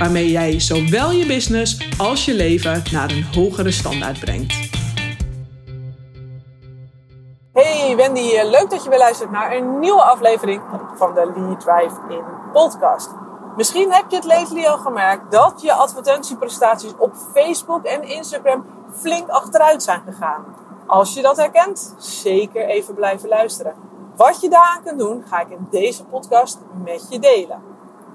waarmee jij zowel je business als je leven naar een hogere standaard brengt. Hey Wendy, eh, leuk dat je weer luistert naar een nieuwe aflevering van de Lead Drive in podcast. Misschien heb je het lately al gemerkt dat je advertentieprestaties op Facebook en Instagram flink achteruit zijn gegaan. Als je dat herkent, zeker even blijven luisteren. Wat je daaraan kunt doen, ga ik in deze podcast met je delen.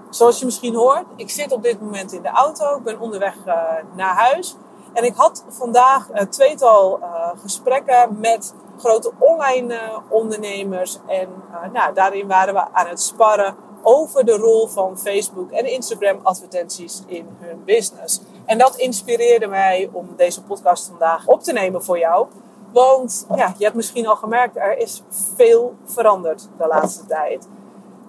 Zoals je misschien hoort, ik zit op dit moment in de auto. Ik ben onderweg uh, naar huis. En ik had vandaag een tweetal uh, gesprekken met grote online uh, ondernemers. En nou, daarin waren we aan het sparren over de rol van Facebook en Instagram advertenties in hun business. En dat inspireerde mij om deze podcast vandaag op te nemen voor jou. Want ja, je hebt misschien al gemerkt, er is veel veranderd de laatste tijd.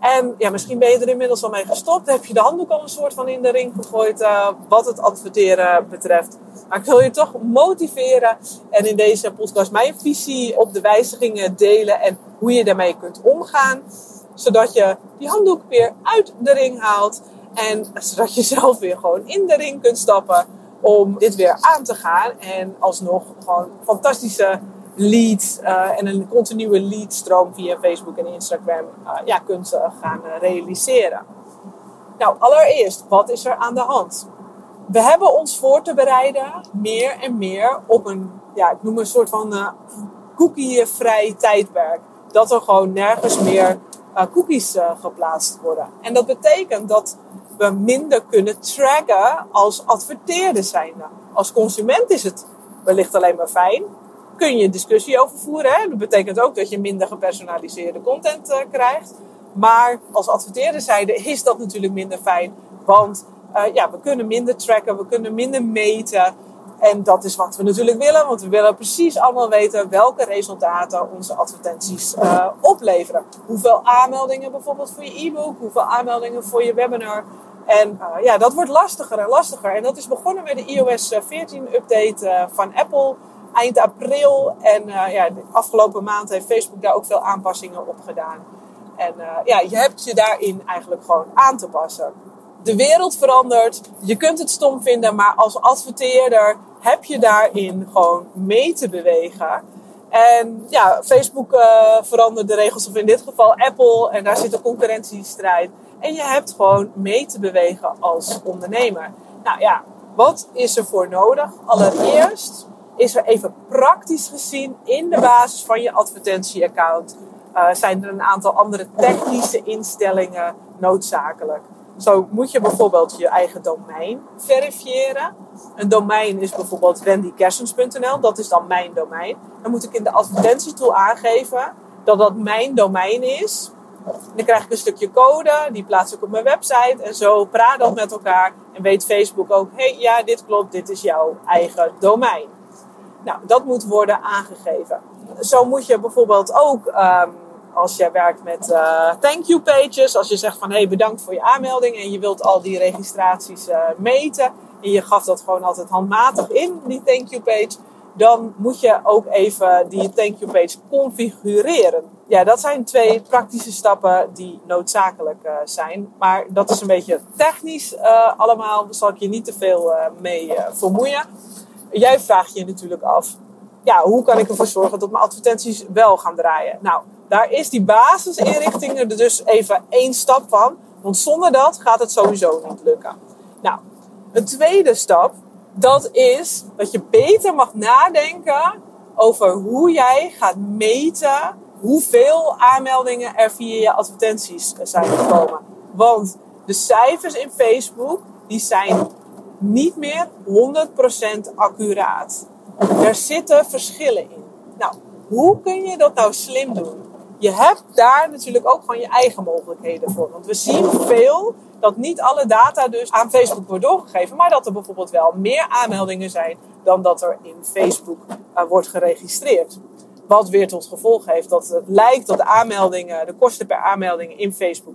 En ja, misschien ben je er inmiddels al mee gestopt. Heb je de handdoek al een soort van in de ring gegooid uh, wat het adverteren betreft. Maar ik wil je toch motiveren en in deze podcast mijn visie op de wijzigingen delen en hoe je daarmee kunt omgaan. Zodat je die handdoek weer uit de ring haalt en zodat je zelf weer gewoon in de ring kunt stappen om dit weer aan te gaan. En alsnog gewoon fantastische leads uh, en een continue leadstroom via Facebook en Instagram uh, ja, kunt uh, gaan realiseren. Nou, allereerst, wat is er aan de hand? We hebben ons voor te bereiden meer en meer op een, ja, ik noem een soort van cookie-vrij tijdperk. Dat er gewoon nergens meer cookies geplaatst worden. En dat betekent dat we minder kunnen tracken als adverteerder zijnde. Als consument is het wellicht alleen maar fijn kun je discussie over voeren. Hè? Dat betekent ook dat je minder gepersonaliseerde content uh, krijgt. Maar als adverteerder zijde is dat natuurlijk minder fijn. Want uh, ja, we kunnen minder tracken, we kunnen minder meten. En dat is wat we natuurlijk willen. Want we willen precies allemaal weten welke resultaten onze advertenties uh, opleveren. Hoeveel aanmeldingen bijvoorbeeld voor je e-book. Hoeveel aanmeldingen voor je webinar. En ja, dat wordt lastiger en lastiger. En dat is begonnen met de iOS 14 update van Apple eind april. En uh, ja, de afgelopen maand heeft Facebook daar ook veel aanpassingen op gedaan. En uh, ja, je hebt je daarin eigenlijk gewoon aan te passen. De wereld verandert. Je kunt het stom vinden, maar als adverteerder heb je daarin gewoon mee te bewegen. En ja, Facebook uh, verandert de regels, of in dit geval Apple. En daar zit een concurrentiestrijd. En je hebt gewoon mee te bewegen als ondernemer. Nou ja, wat is er voor nodig? Allereerst is er even praktisch gezien in de basis van je advertentieaccount uh, zijn er een aantal andere technische instellingen noodzakelijk. Zo moet je bijvoorbeeld je eigen domein verifiëren. Een domein is bijvoorbeeld wendykersens.nl, dat is dan mijn domein. Dan moet ik in de advertentietool aangeven dat dat mijn domein is. Dan krijg ik een stukje code, die plaats ik op mijn website. En zo praat dat met elkaar. En weet Facebook ook, hé hey, ja, dit klopt, dit is jouw eigen domein. Nou, dat moet worden aangegeven. Zo moet je bijvoorbeeld ook, um, als je werkt met uh, thank you pages, als je zegt van hé hey, bedankt voor je aanmelding en je wilt al die registraties uh, meten en je gaf dat gewoon altijd handmatig in, die thank you page, dan moet je ook even die thank you page configureren. Ja, dat zijn twee praktische stappen die noodzakelijk uh, zijn. Maar dat is een beetje technisch allemaal. Daar zal ik je niet te veel mee vermoeien jij vraagt je natuurlijk af, ja, hoe kan ik ervoor zorgen dat mijn advertenties wel gaan draaien? Nou, daar is die basisinrichting er dus even één stap van. Want zonder dat gaat het sowieso niet lukken. Nou, een tweede stap, dat is dat je beter mag nadenken over hoe jij gaat meten hoeveel aanmeldingen er via je advertenties zijn gekomen. Want de cijfers in Facebook, die zijn niet meer 100% accuraat. Er zitten verschillen in. Nou, hoe kun je dat nou slim doen? Je hebt daar natuurlijk ook gewoon je eigen mogelijkheden voor. Want we zien veel dat niet alle data dus aan Facebook wordt doorgegeven, maar dat er bijvoorbeeld wel meer aanmeldingen zijn dan dat er in Facebook uh, wordt geregistreerd. Wat weer tot gevolg heeft dat het lijkt dat de aanmeldingen, de kosten per aanmelding in Facebook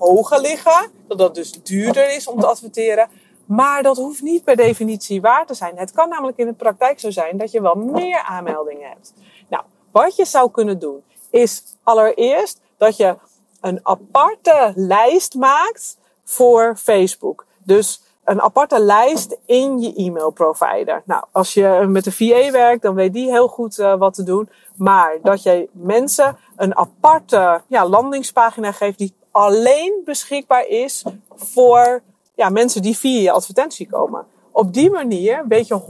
hoger liggen. Dat dat dus duurder is om te adverteren. Maar dat hoeft niet per definitie waar te zijn. Het kan namelijk in de praktijk zo zijn dat je wel meer aanmeldingen hebt. Nou, wat je zou kunnen doen is allereerst dat je een aparte lijst maakt voor Facebook. Dus een aparte lijst in je e-mail provider. Nou, als je met de VA werkt, dan weet die heel goed uh, wat te doen. Maar dat je mensen een aparte ja, landingspagina geeft die alleen beschikbaar is voor ja, mensen die via je advertentie komen. Op die manier weet je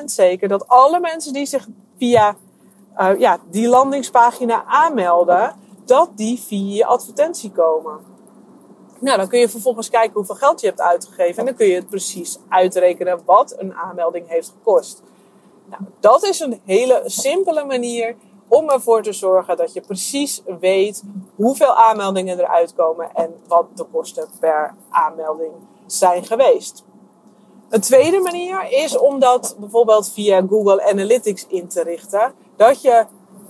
100% zeker dat alle mensen die zich via uh, ja, die landingspagina aanmelden, dat die via je advertentie komen. Nou, dan kun je vervolgens kijken hoeveel geld je hebt uitgegeven. En dan kun je het precies uitrekenen wat een aanmelding heeft gekost. Nou, dat is een hele simpele manier om ervoor te zorgen dat je precies weet hoeveel aanmeldingen eruit komen en wat de kosten per aanmelding zijn geweest. Een tweede manier is om dat bijvoorbeeld via Google Analytics in te richten. Dat je,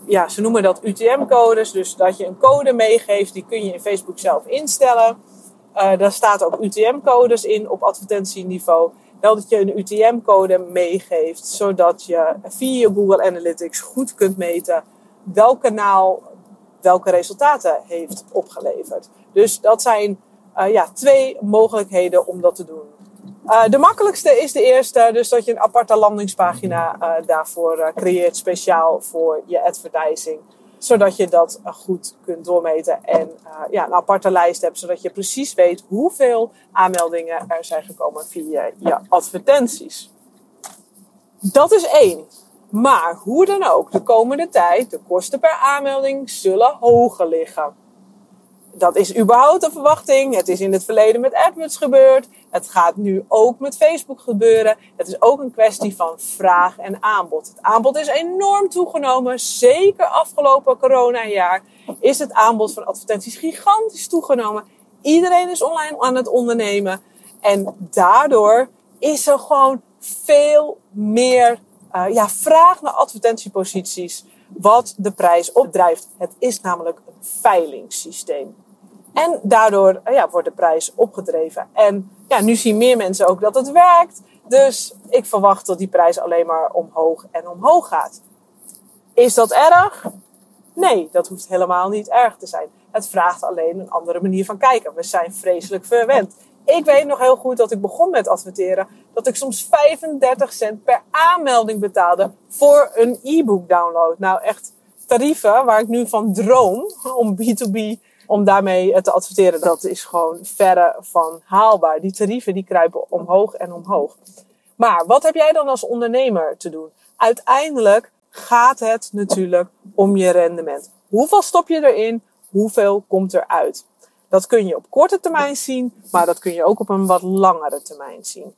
ja, ze noemen dat UTM-codes, dus dat je een code meegeeft, die kun je in Facebook zelf instellen. Uh, daar staat ook UTM-codes in op advertentieniveau. Dat je een UTM-code meegeeft, zodat je via Google Analytics goed kunt meten welk kanaal welke resultaten heeft opgeleverd. Dus dat zijn uh, ja, twee mogelijkheden om dat te doen. Uh, de makkelijkste is de eerste, dus dat je een aparte landingspagina uh, daarvoor creëert, speciaal voor je advertising zodat je dat goed kunt doormeten en uh, ja, een aparte lijst hebt, zodat je precies weet hoeveel aanmeldingen er zijn gekomen via je advertenties. Dat is één. Maar hoe dan ook, de komende tijd, de kosten per aanmelding zullen hoger liggen dat is überhaupt een verwachting. Het is in het verleden met AdWords gebeurd. Het gaat nu ook met Facebook gebeuren. Het is ook een kwestie van vraag en aanbod. Het aanbod is enorm toegenomen. Zeker afgelopen corona-jaar is het aanbod van advertenties gigantisch toegenomen. Iedereen is online aan het ondernemen. En daardoor is er gewoon veel meer uh, ja, vraag naar advertentieposities wat de prijs opdrijft. Het is namelijk een veilingssysteem. En daardoor eh, ja, wordt de prijs opgedreven. En ja, nu zien meer mensen ook dat het werkt. Dus ik verwacht dat die prijs alleen maar omhoog en omhoog gaat. Is dat erg? Nee, dat hoeft helemaal niet erg te zijn. Het vraagt alleen een andere manier van kijken. We zijn vreselijk verwend. Ik weet nog heel goed dat ik begon met adverteren, dat ik soms 35 cent per aanmelding betaalde voor een e-book download. Nou, echt tarieven waar ik nu van droom om B2B, om daarmee te adverteren, dat is gewoon verre van haalbaar. Die tarieven die kruipen omhoog en omhoog. Maar wat heb jij dan als ondernemer te doen? Uiteindelijk gaat het natuurlijk om je rendement. Hoeveel stop je erin? Hoeveel komt eruit? Dat kun je op korte termijn zien, maar dat kun je ook op een wat langere termijn zien.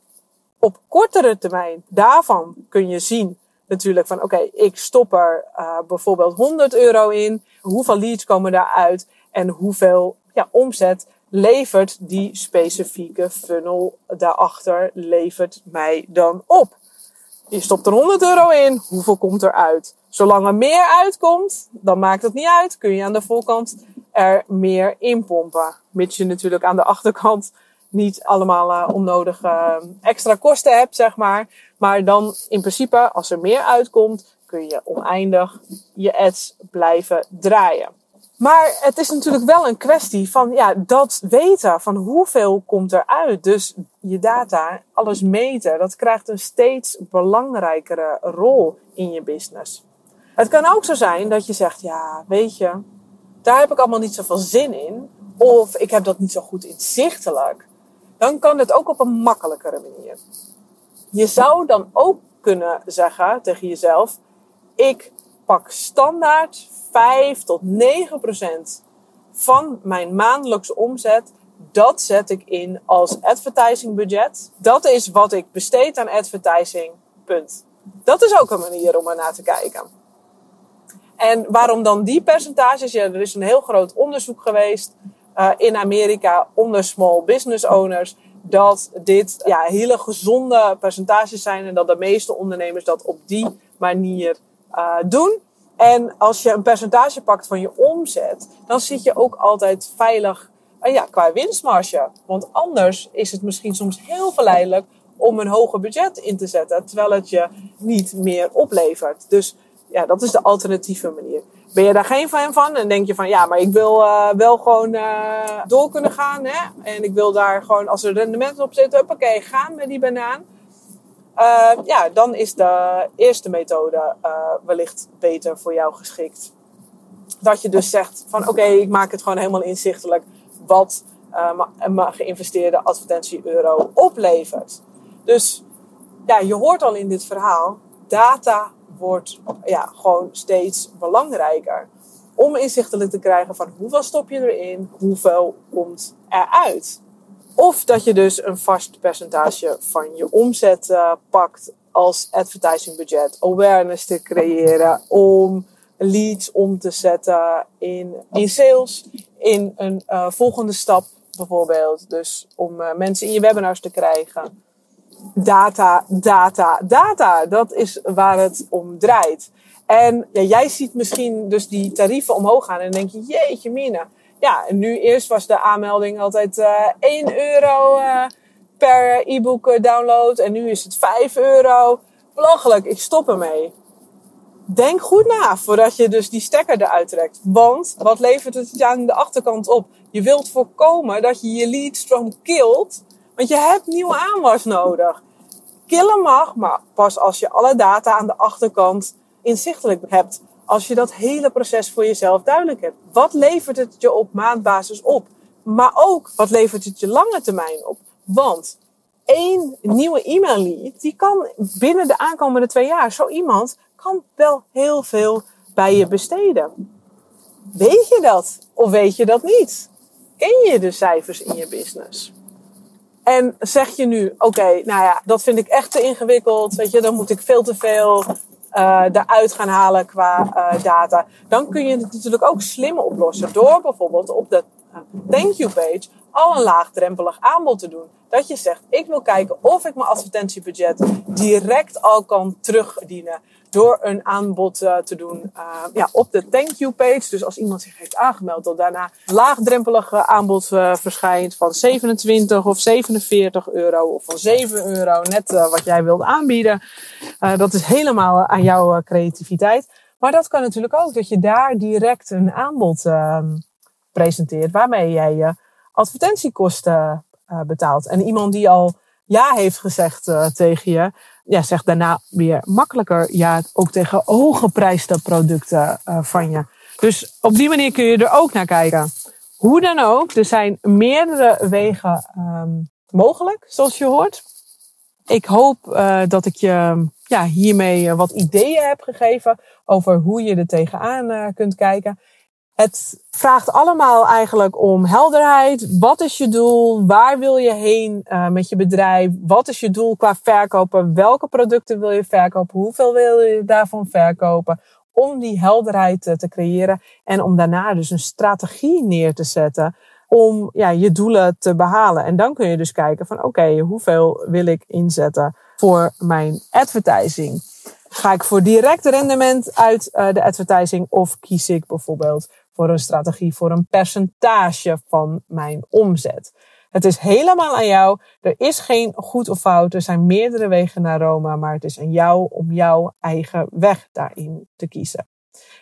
Op kortere termijn, daarvan kun je zien natuurlijk van oké, ik stop er uh, bijvoorbeeld 100 euro in. Hoeveel leads komen daaruit en hoeveel ja, omzet levert die specifieke funnel daarachter levert mij dan op? Je stopt er 100 euro in, hoeveel komt eruit? Zolang er meer uitkomt, dan maakt het niet uit. Kun je aan de voorkant er meer in pompen. Mits je natuurlijk aan de achterkant niet allemaal uh, onnodige uh, extra kosten hebt, zeg maar. Maar dan in principe, als er meer uitkomt, kun je oneindig je ads blijven draaien. Maar het is natuurlijk wel een kwestie van ja, dat weten van hoeveel komt eruit. Dus je data, alles meten, dat krijgt een steeds belangrijkere rol in je business. Het kan ook zo zijn dat je zegt, ja, weet je, daar heb ik allemaal niet zoveel zin in. Of ik heb dat niet zo goed inzichtelijk. Dan kan het ook op een makkelijkere manier. Je zou dan ook kunnen zeggen tegen jezelf: ik pak standaard 5 tot 9 procent van mijn maandelijkse omzet. Dat zet ik in als advertising budget. Dat is wat ik besteed aan advertising. Punt. Dat is ook een manier om er naar te kijken. En waarom dan die percentages? Ja, er is een heel groot onderzoek geweest uh, in Amerika onder small business owners dat dit ja, hele gezonde percentages zijn en dat de meeste ondernemers dat op die manier uh, doen. En als je een percentage pakt van je omzet, dan zit je ook altijd veilig uh, ja, qua winstmarge. Want anders is het misschien soms heel verleidelijk om een hoger budget in te zetten, terwijl het je niet meer oplevert. Dus ja, dat is de alternatieve manier. Ben je daar geen fan van en denk je van ja, maar ik wil uh, wel gewoon uh, door kunnen gaan. Hè? En ik wil daar gewoon, als er rendement op zit, oké, gaan met die banaan. Uh, ja, dan is de eerste methode wellicht beter voor jou geschikt. Dat je dus zegt van oké, ik maak het gewoon helemaal inzichtelijk wat mijn geïnvesteerde advertentie euro oplevert. Dus ja, je hoort al in dit verhaal, data wordt ja, gewoon steeds belangrijker. Om inzichtelijk te krijgen van hoeveel stop je erin, hoeveel komt eruit. Of dat je dus een vast percentage van je omzet uh, pakt als advertising budget, awareness te creëren, om leads om te zetten in, in sales, in een uh, volgende stap bijvoorbeeld. Dus om uh, mensen in je webinars te krijgen data, data, data. Dat is waar het om draait. En ja, jij ziet misschien dus die tarieven omhoog gaan en dan denk je, jeetje mina. Ja, en nu eerst was de aanmelding altijd uh, eh, 1 euro uh, per e-book eh, download en nu is het 5 euro. Belachelijk, ik stop ermee. Denk goed na voordat je dus die stekker eruit trekt. Want wat levert het aan de achterkant op? Je wilt voorkomen dat je je leadstroom kilt want je hebt nieuwe aanwas nodig. Killen mag, maar pas als je alle data aan de achterkant inzichtelijk hebt. Als je dat hele proces voor jezelf duidelijk hebt. Wat levert het je op maandbasis op? Maar ook, wat levert het je lange termijn op? Want één nieuwe e-mail lead, die kan binnen de aankomende twee jaar, zo iemand kan wel heel veel bij je besteden. Weet je dat? Of weet je dat niet? Ken je de cijfers in je business? En zeg je nu, oké, nou ja, dat vind ik echt te ingewikkeld. Weet je, dan moet ik veel te veel uh, eruit gaan halen qua uh, data. Dan kun je het natuurlijk ook slim oplossen. Door bijvoorbeeld op de uh, thank you page al een laagdrempelig aanbod te doen. Dat je zegt, ik wil kijken of ik mijn advertentiebudget direct al kan terugdienen door een aanbod uh, te doen uh, ja, op de thank you page. Dus als iemand zich heeft aangemeld, dat daarna laagdrempelig aanbod uh, verschijnt van 27 of 47 euro of van 7 euro, net wat jij wilt aanbieden. dat is helemaal aan jouw creativiteit. Maar dat kan natuurlijk ook, dat je daar direct een aanbod ehm, presenteert waarmee jij je advertentiekosten betaalt. En iemand die al ja heeft gezegd tegen je, ja, zeg daarna weer makkelijker ja ook tegen hooggeprijsde producten uh, van je. Dus op die manier kun je er ook naar kijken. Hoe dan ook, er zijn meerdere wegen um, mogelijk, zoals je hoort. Ik hoop uh, dat ik je ja, hiermee wat ideeën heb gegeven over hoe je er tegenaan kunt kijken. Het vraagt allemaal eigenlijk om helderheid. Wat is je doel? Waar wil je heen uh, met je bedrijf? Wat is je doel qua verkopen? Welke producten wil je verkopen? Hoeveel wil je daarvan verkopen? Om die helderheid uh, te creëren en om daarna dus een strategie neer te zetten om ja, je doelen te behalen. En dan kun je dus kijken van oké, hoeveel wil ik inzetten voor mijn advertising? Ga ik voor direct rendement uit uh, de advertising of kies ik bijvoorbeeld voor een strategie voor een percentage van mijn omzet. Het is helemaal aan jou. Er is geen goed of fout. Er zijn meerdere wegen naar Rome, maar het is aan jou om jouw eigen weg daarin te kiezen.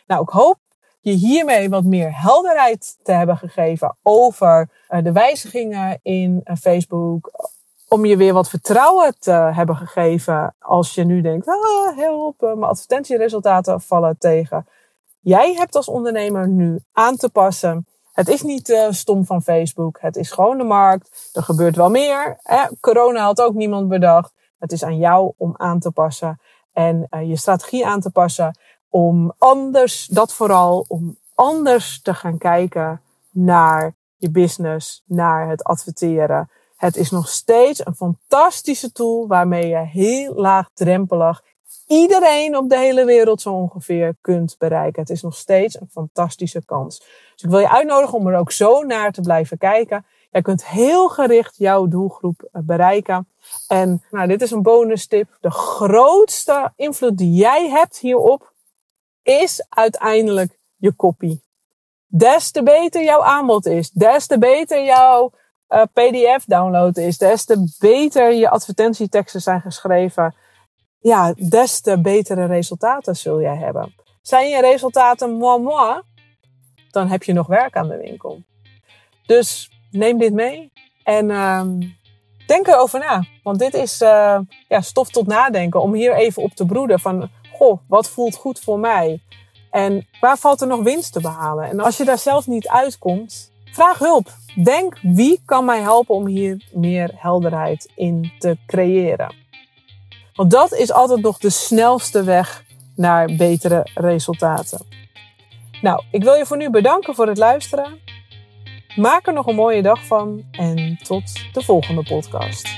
Nou, ik hoop je hiermee wat meer helderheid te hebben gegeven over eh, de wijzigingen in eh, Facebook. Om je weer wat vertrouwen te hebben gegeven als je nu denkt, ah, help, mijn advertentieresultaten vallen tegen. Jij hebt als ondernemer nu aan te passen. Het is niet uh, stom van Facebook. Het is gewoon de markt. Er gebeurt wel meer. Hè? Corona had ook niemand bedacht. Het is aan jou om aan te passen en uh, je strategie aan te passen. Om anders, dat vooral, om anders te gaan kijken naar je business, naar het adverteren. Het is nog steeds een fantastische tool waarmee je heel laagdrempelig iedereen op de hele wereld zo ongeveer kunt bereiken. Het is nog steeds een fantastische kans. Dus ik wil je uitnodigen om er ook zo naar te blijven kijken. Jij kunt heel gericht jouw doelgroep eh, bereiken. En nou, dit is een bonus tip. De grootste invloed die jij hebt hierop is uiteindelijk je kopie. Des te beter jouw aanbod is, des te beter jouw uh, PDF download is, des te beter je advertentieteksten zijn geschreven, ja, des te betere resultaten zul jij hebben. Zijn je resultaten moi moi, dan heb je nog werk aan de winkel. Dus neem dit mee en uh, denk erover na. Want dit is uh, ja, stof tot nadenken om hier even op te broeden van, goh, wat voelt goed voor mij? En waar valt er nog winst te behalen? En als je daar zelf niet uitkomt, vraag hulp. Denk wie kan mij helpen om hier meer helderheid in te creëren. Want dat is altijd nog de snelste weg naar betere resultaten. Nou, ik wil je voor nu bedanken voor het luisteren. Maak er nog een mooie dag van en tot de volgende podcast.